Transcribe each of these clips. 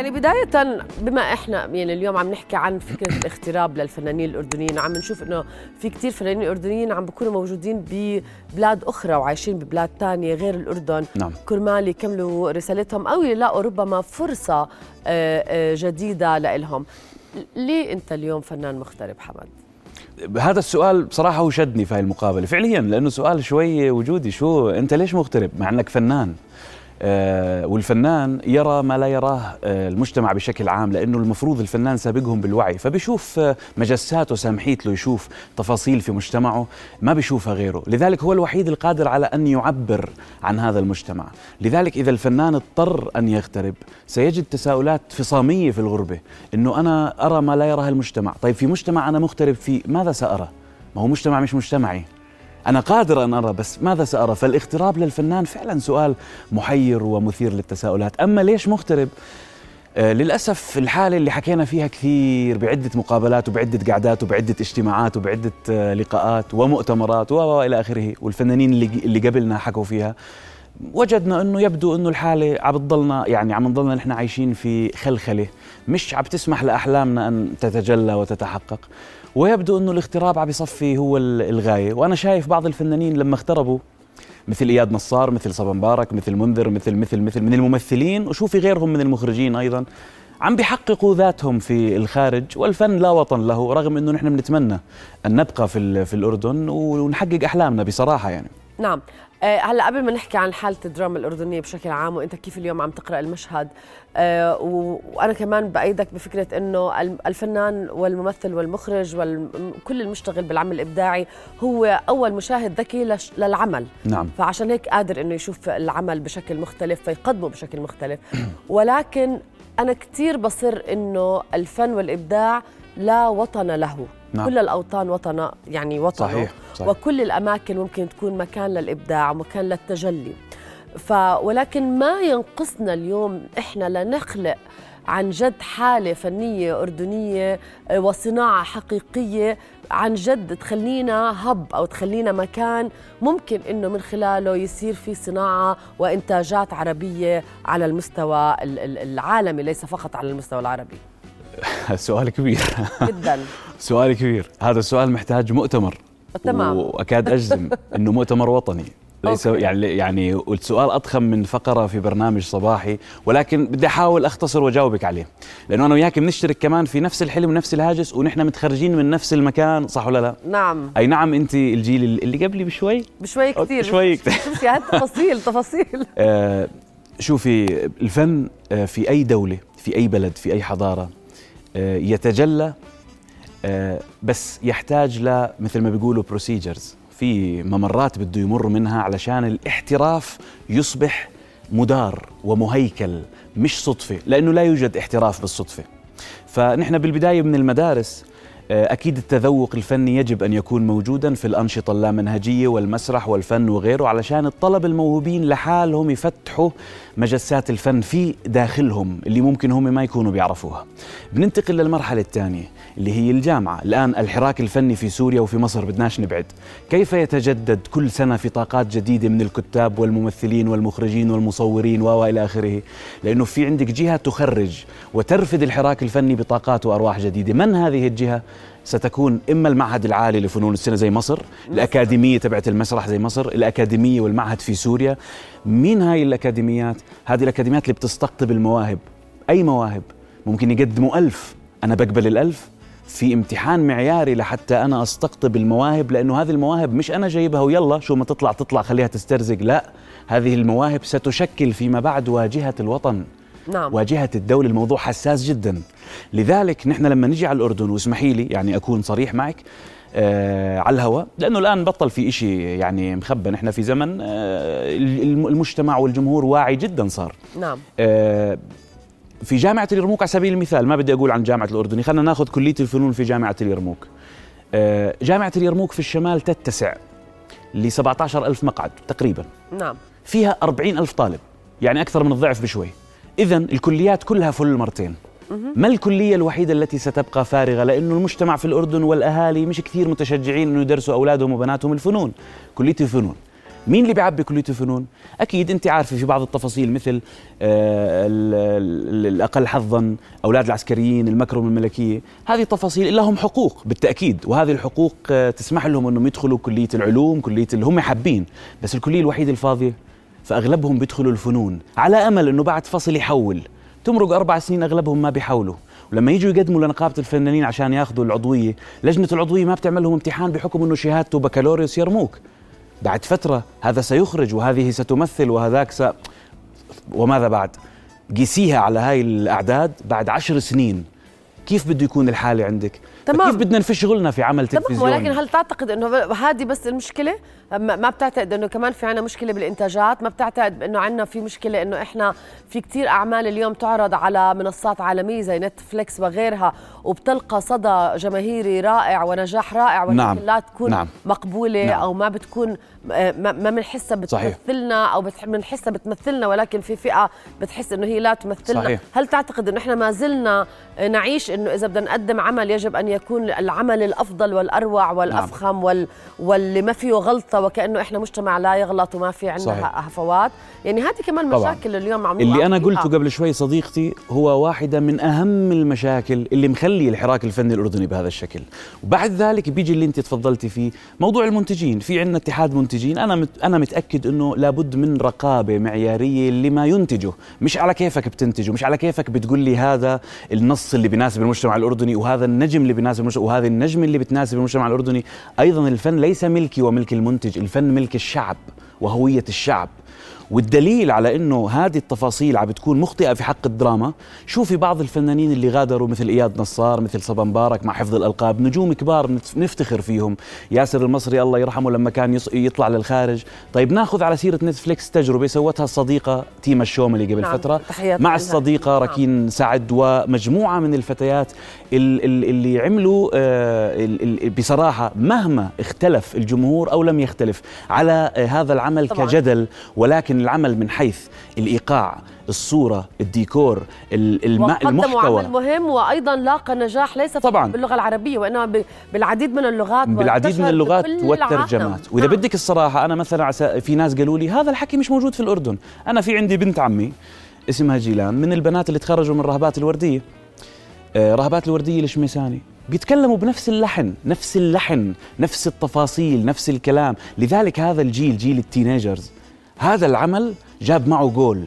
يعني بداية بما إحنا يعني اليوم عم نحكي عن فكرة الاغتراب للفنانين الأردنيين عم نشوف إنه في كتير فنانين أردنيين عم بيكونوا موجودين ببلاد أخرى وعايشين ببلاد تانية غير الأردن نعم. كرمال يكملوا رسالتهم أو يلاقوا ربما فرصة آه، آه، جديدة لإلهم ليه أنت اليوم فنان مغترب حمد؟ هذا السؤال بصراحة هو شدني في هاي المقابلة فعليا لأنه سؤال شوي وجودي شو أنت ليش مغترب مع أنك فنان والفنان يرى ما لا يراه آه، المجتمع بشكل عام لأنه المفروض الفنان سابقهم بالوعي. فبيشوف آه، مجسات وسامحيت له يشوف تفاصيل في مجتمعه ما بيشوفها غيره. لذلك هو الوحيد القادر على أن يعبر عن هذا المجتمع. لذلك إذا الفنان اضطر أن يغترب سيجد تساؤلات فصامية في الغربة إنه أنا أرى ما لا يراه المجتمع. طيب في مجتمع أنا مغترب فيه ماذا سأرى؟ ما هو مجتمع مش مجتمعي. أنا قادر أن أرى بس ماذا سأرى؟ فالاغتراب للفنان فعلا سؤال محير ومثير للتساؤلات. أما ليش مغترب؟ آه للأسف الحالة اللي حكينا فيها كثير بعدة مقابلات وبعدة قعدات وبعدة اجتماعات وبعدة آه لقاءات ومؤتمرات وإلى آخره والفنانين اللي, اللي قبلنا حكوا فيها. وجدنا إنه يبدو إنه الحالة عم بتضلنا يعني عم نضلنا نحن عايشين في خلخلة مش عم تسمح لأحلامنا أن تتجلى وتتحقق. ويبدو إنه الاغتراب عم يصفي هو الغاية. وأنا شايف بعض الفنانين لما اغتربوا مثل إياد نصار مثل صبا مبارك مثل منذر مثل مثل مثل من الممثلين وشوفي غيرهم من المخرجين أيضا عم بيحققوا ذاتهم في الخارج والفن لا وطن له رغم إنه نحن بنتمنى أن نبقى في في الأردن ونحقق أحلامنا بصراحة يعني. نعم. آه، هلا قبل ما نحكي عن حالة الدراما الأردنية بشكل عام وأنت كيف اليوم عم تقرأ المشهد آه، وأنا كمان بأيدك بفكرة إنه الفنان والممثل والمخرج وكل المشتغل بالعمل الإبداعي هو أول مشاهد ذكي للعمل. نعم. فعشان هيك قادر إنه يشوف العمل بشكل مختلف فيقدمه بشكل مختلف. ولكن أنا كثير بصر إنه الفن والإبداع لا وطن له. نعم. كل الأوطان وطن يعني وطنه صحيح. صحيح. وكل الأماكن ممكن تكون مكان للإبداع ومكان للتجلي ف ولكن ما ينقصنا اليوم إحنا لنخلق عن جد حالة فنية أردنية آه، وصناعة حقيقية عن جد تخلينا هب أو تخلينا مكان ممكن إنه من خلاله يصير في صناعة وإنتاجات عربية على المستوى العالمي ليس فقط على المستوى العربي سؤال كبير. جدا. سؤال كبير. هذا السؤال محتاج مؤتمر. تمام. وأكاد أجزم إنه مؤتمر وطني. ليس أوكي. يعني يعني السؤال أضخم من فقرة في برنامج صباحي. ولكن بدي أحاول أختصر وأجاوبك عليه. لأنه أنا وياك بنشترك كمان في نفس الحلم ونفس الهاجس ونحن متخرجين من نفس المكان. صح ولا لا؟ نعم. أي نعم أنت الجيل اللي قبلي بشوي؟ بشوي كثير. شوي كثير. شوفي تفاصيل تفاصيل. آه شوفي الفن آه في أي دولة في أي بلد في أي حضارة يتجلى آه، بس يحتاج ل مثل ما بيقولوا بروسيجرز في ممرات بده يمر منها علشان الاحتراف يصبح مدار ومهيكل مش صدفة لأنه لا يوجد احتراف بالصدفة. فنحن بالبداية من المدارس آه، أكيد التذوق الفني يجب أن يكون موجودا في الأنشطة اللامنهجية والمسرح والفن وغيره علشان الطلب الموهوبين لحالهم يفتحوا مجسات الفن في داخلهم اللي ممكن هم ما يكونوا بيعرفوها. بننتقل للمرحلة الثانية. اللي هي الجامعة. الآن الحراك الفني في سوريا وفي مصر بدناش نبعد. كيف يتجدد كل سنة في طاقات جديدة من الكتاب والممثلين والمخرجين والمصورين وإلى آخره؟ لأنه في عندك جهة تخرج وترفد الحراك الفني بطاقات وأرواح جديدة. من هذه الجهة؟ ستكون إما المعهد العالي لفنون السينما زي مصر، الأكاديمية تبعت المسرح زي مصر، الأكاديمية والمعهد في سوريا. مين هاي الأكاديميات؟ هذه الأكاديميات اللي بتستقطب المواهب، أي مواهب، ممكن يقدموا ألف. أنا بقبل الألف. في امتحان معياري لحتى أنا أستقطب المواهب لأنه هذه المواهب مش أنا جايبها ويلا شو ما تطلع تطلع خليها تسترزق لا هذه المواهب ستشكل فيما بعد واجهة الوطن نعم. واجهة الدولة الموضوع حساس جدا. لذلك نحن لما نجي على الأردن واسمحي لي يعني أكون صريح معك آه على الهواء لأنه الآن بطل في إشي يعني مخبى نحن في زمن آه المجتمع والجمهور واعي جدا صار. نعم. آه في جامعة اليرموك على سبيل المثال ما بدي أقول عن جامعة الأردني خلينا ناخذ كلية الفنون في جامعة اليرموك. آه، جامعة اليرموك في الشمال تتسع ل 17 ألف مقعد تقريبا. نعم. فيها 40 ألف طالب يعني أكثر من الضعف بشوي. إذا الكليات كلها فل مرتين. ما الكلية الوحيدة التي ستبقى فارغة؟ لأنه المجتمع في الأردن والأهالي مش كثير متشجعين إنه يدرسوا أولادهم وبناتهم الفنون كلية الفنون. مين اللي بيعبي كلية الفنون؟ أكيد أنت عارفة في بعض التفاصيل مثل آه الأقل حظا، أولاد العسكريين، المكرمة الملكية، هذه التفاصيل لهم حقوق بالتأكيد، وهذه الحقوق آه تسمح لهم إنهم يدخلوا كلية العلوم، كلية اللي هم حابين، بس الكلية الوحيدة الفاضية فأغلبهم بيدخلوا الفنون. على أمل إنه بعد فصل يحول، تمرق أربع سنين أغلبهم ما بيحولوا، ولما يجوا يقدموا لنقابة الفنانين عشان ياخذوا العضوية، لجنة العضوية ما بتعمل لهم امتحان بحكم إنه شهادته بكالوريوس يرموك. بعد فترة هذا سيخرج وهذه ستمثل وهذاك س... وماذا بعد؟ قيسيها على هاي الأعداد بعد عشر سنين. كيف بده يكون الحالة عندك؟ تمام كيف بدنا نفش شغلنا في عمل تلفزيوني ولكن هل تعتقد إنه هذه بس المشكلة ما بتعتقد إنه كمان في عنا مشكلة بالإنتاجات ما بتعتقد إنه عنا في مشكلة إنه إحنا في كتير أعمال اليوم تعرض على منصات عالمية زي نتفليكس وغيرها وبتلقى صدى جماهيري رائع ونجاح رائع ولكن نعم. لا تكون نعم. مقبولة نعم. أو ما بتكون ما بنحسها بتمثلنا أو بنحسها بتمثلنا ولكن في فئة بتحس إنه هي لا تمثلنا صحيح. هل تعتقد إنه إحنا ما زلنا نعيش إنه إذا بدنا نقدم عمل يجب أن يكون العمل الأفضل والأروع والأفخم نعم. وال... واللي ما فيه غلطة وكأنه إحنا مجتمع لا يغلط وما في عندنا هفوات. يعني هذه كمان مشاكل. اليوم عم اللي أنا قلته قبل شوي صديقتي هو واحدة من أهم المشاكل اللي مخلي الحراك الفني الأردني بهذا الشكل. وبعد ذلك بيجي اللي أنت تفضلتي فيه موضوع المنتجين. في عندنا اتحاد منتجين. أنا مت... أنا متأكد إنه لابد من رقابة معيارية لما ينتجه. مش على كيفك بتنتجه مش على كيفك بتقول لي هذا النص اللي بيناسب المجتمع الأردني وهذا النجم اللي بيناسب المجتمع وهذه النجمة اللي بتناسب المجتمع الأردني أيضا الفن ليس ملكي وملك المنتج الفن ملك الشعب وهوية الشعب والدليل على إنه هذه التفاصيل عم بتكون مخطئة في حق الدراما شوفي بعض الفنانين اللي غادروا مثل إياد نصار مثل صبا مبارك مع حفظ الألقاب نجوم كبار نفتخر فيهم ياسر المصري الله يرحمه لما كان يطلع للخارج طيب ناخذ على سيرة نتفليكس تجربة سوتها الصديقة تيما الشوملي قبل نعم. فترة مع الصديقة نعم. ركين سعد ومجموعة من الفتيات اللي عملوا آه، بصراحة مهما اختلف الجمهور أو لم يختلف على آه، هذا العمل طبعا. كجدل ولكن العمل من حيث الإيقاع الصورة الديكور المحتوى. عمل مهم وأيضا لاقى نجاح ليس طبعا. باللغة العربية وإنما بالعديد من اللغات بالعديد من اللغات والترجمات. وإذا نعم. بدك الصراحة أنا مثلا في ناس قالوا لي هذا الحكي مش موجود في الأردن. أنا في عندي بنت عمي اسمها جيلان من البنات اللي تخرجوا من رهبات الوردية. آه، رهبات الوردية الشميساني بيتكلموا بنفس اللحن نفس اللحن نفس التفاصيل نفس الكلام. لذلك هذا الجيل جيل التينيجرز هذا العمل جاب معه جول.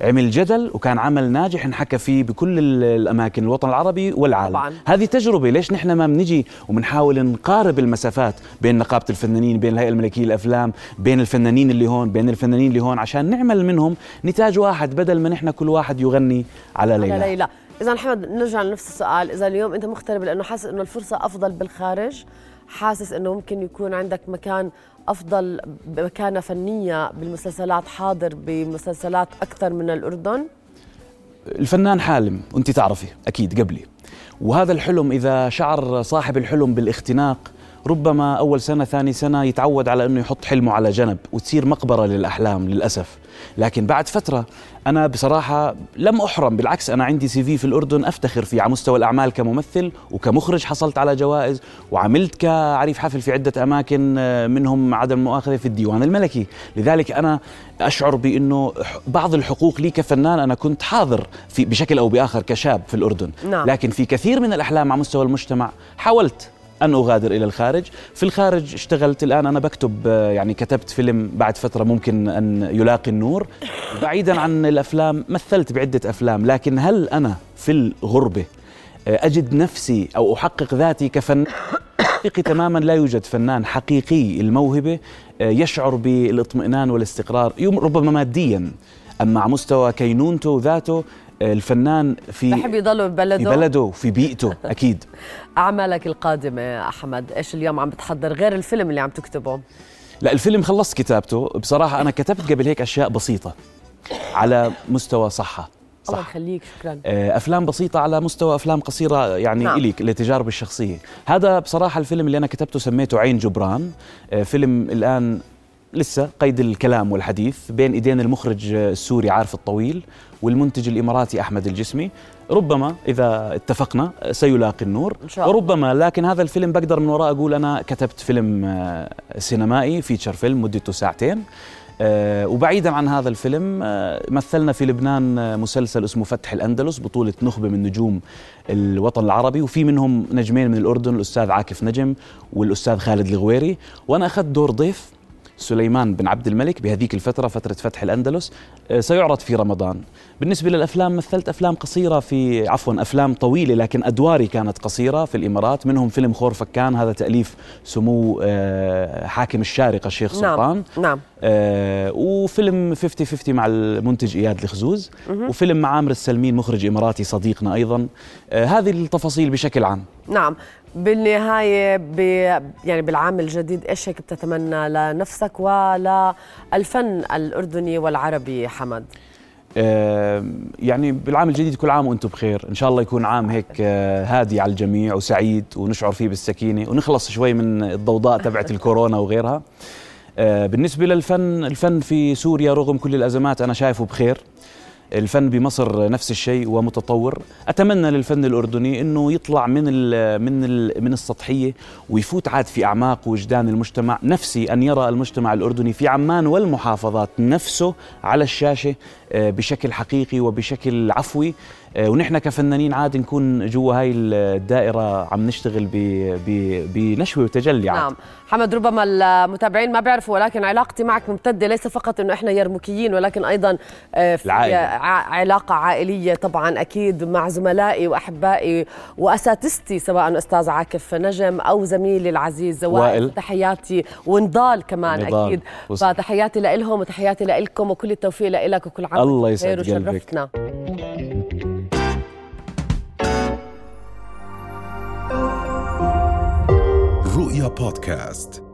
عمل جدل وكان عمل ناجح انحكى فيه بكل الأماكن الوطن العربي والعالم. طبعا. هذه تجربة ليش نحن ما بنجي وبنحاول نقارب المسافات بين نقابة الفنانين بين الهيئة الملكية للأفلام بين الفنانين اللي هون بين الفنانين اللي هون عشان نعمل منهم نتاج واحد بدل ما نحن كل واحد يغني على ليلى. على ليلى. إذا احمد نرجع لنفس السؤال. إذا اليوم أنت مغترب لأنه حاسس إنه الفرصة أفضل بالخارج حاسس إنه ممكن يكون عندك مكان أفضل مكانة فنية بالمسلسلات حاضر بمسلسلات أكثر من الأردن؟ الفنان حالم وانت تعرفي أكيد قبلي. وهذا الحلم إذا شعر صاحب الحلم بالإختناق ربما أول سنة ثاني سنة يتعود على إنه يحط حلمه على جنب وتصير مقبرة للأحلام للأسف. لكن بعد فترة أنا بصراحة لم أحرم بالعكس أنا عندي سي في في الأردن أفتخر فيه على مستوى الأعمال كممثل وكمخرج حصلت على جوائز وعملت كعريف حفل في عدة أماكن آه، منهم عدم المؤاخذه في الديوان الملكي. لذلك أنا أشعر بإنه بعض الحقوق لي كفنان أنا كنت حاضر في بشكل أو بآخر كشاب في الأردن. نعم. لكن في كثير من الأحلام على مستوى المجتمع حاولت أن أغادر إلى الخارج. في الخارج اشتغلت الآن أنا بكتب آه، يعني كتبت فيلم بعد فترة ممكن أن يلاقي النور. بعيدا عن الأفلام مثلت بعدة أفلام لكن هل أنا في الغربة آه، أجد نفسي أو أحقق ذاتي كفنان حقيقي تماما لا يوجد فنان حقيقي الموهبة آه، يشعر بالإطمئنان والاستقرار ربما ماديا أما على مستوى كينونته ذاته الفنان في بحب يضل ببلده في بلده في بيئته أكيد. أعمالك القادمة أحمد إيش اليوم عم بتحضر غير الفيلم اللي عم تكتبه؟ لا الفيلم خلصت كتابته. بصراحة أنا كتبت قبل هيك أشياء بسيطة على مستوى صحة صح. الله يخليك شكرا. آه، أفلام بسيطة على مستوى أفلام قصيرة يعني نعم. الي لتجاربي الشخصية. هذا بصراحة الفيلم اللي أنا كتبته سميته عين جبران. آه، فيلم الآن لسه قيد الكلام والحديث بين إيدين المخرج السوري عارف الطويل والمنتج الإماراتي أحمد الجسمي. ربما إذا اتفقنا سيلاقي النور. إن شاء الله. ربما لكن هذا الفيلم بقدر من وراء أقول أنا كتبت فيلم آه، سينمائي فيتشر فيلم مدته ساعتين. آه، وبعيدا عن هذا الفيلم آه، مثلنا في لبنان مسلسل اسمه فتح الأندلس بطولة نخبة من نجوم الوطن العربي. وفي منهم نجمين من الأردن الأستاذ عاكف نجم والأستاذ خالد الغويري. وأنا أخذت دور ضيف سليمان بن عبد الملك بهذيك الفترة فترة فتح الأندلس آه، سيعرض في رمضان. بالنسبة للأفلام مثلت أفلام قصيرة في عفوا أفلام طويلة لكن أدواري كانت قصيرة في الإمارات منهم فيلم خور فكان هذا تأليف سمو آه، حاكم الشارقة الشيخ سلطان. نعم. نعم آه وفيلم 50 50 مع المنتج إياد الخزوز. وفيلم مع عامر السلمين مخرج إماراتي صديقنا أيضا. آه هذه التفاصيل بشكل عام. نعم. بالنهاية ب... يعني بالعام الجديد إيش هيك بتتمنى لنفسك وللفن الأردني والعربي حمد؟ آه يعني بالعام الجديد كل عام وأنتم بخير. إن شاء الله يكون عام هيك آه هادي على الجميع وسعيد ونشعر فيه بالسكينة ونخلص شوي من الضوضاء تبعت الكورونا وغيرها. آه بالنسبة للفن الفن في سوريا رغم كل الأزمات أنا شايفه بخير. الفن بمصر نفس الشيء ومتطور. أتمنى للفن الأردني إنه يطلع من ال من ال من السطحية ويفوت عاد في أعماق وجدان المجتمع. نفسي أن يرى المجتمع الأردني في عمان والمحافظات نفسه على الشاشة آه، بشكل حقيقي وبشكل عفوي. ونحن كفنانين عاد نكون جوا هاي الدائرة عم نشتغل ب- ب- بنشوة وتجلي عاد نعم حمد ربما المتابعين ما بيعرفوا ولكن علاقتي معك ممتدة ليس فقط أنه إحنا يرمكيين ولكن أيضا آه، في العائلة. علاقة عائلية طبعا أكيد مع زملائي وأحبائي وأساتذتي سواء أستاذ عاكف نجم أو زميلي العزيز وائل. تحياتي ونضال كمان نضال. أكيد فتحياتي لإلهم وتحياتي لإلكم وكل التوفيق لإلك وكل عام الله يسعد قلبك. رؤيا بودكاست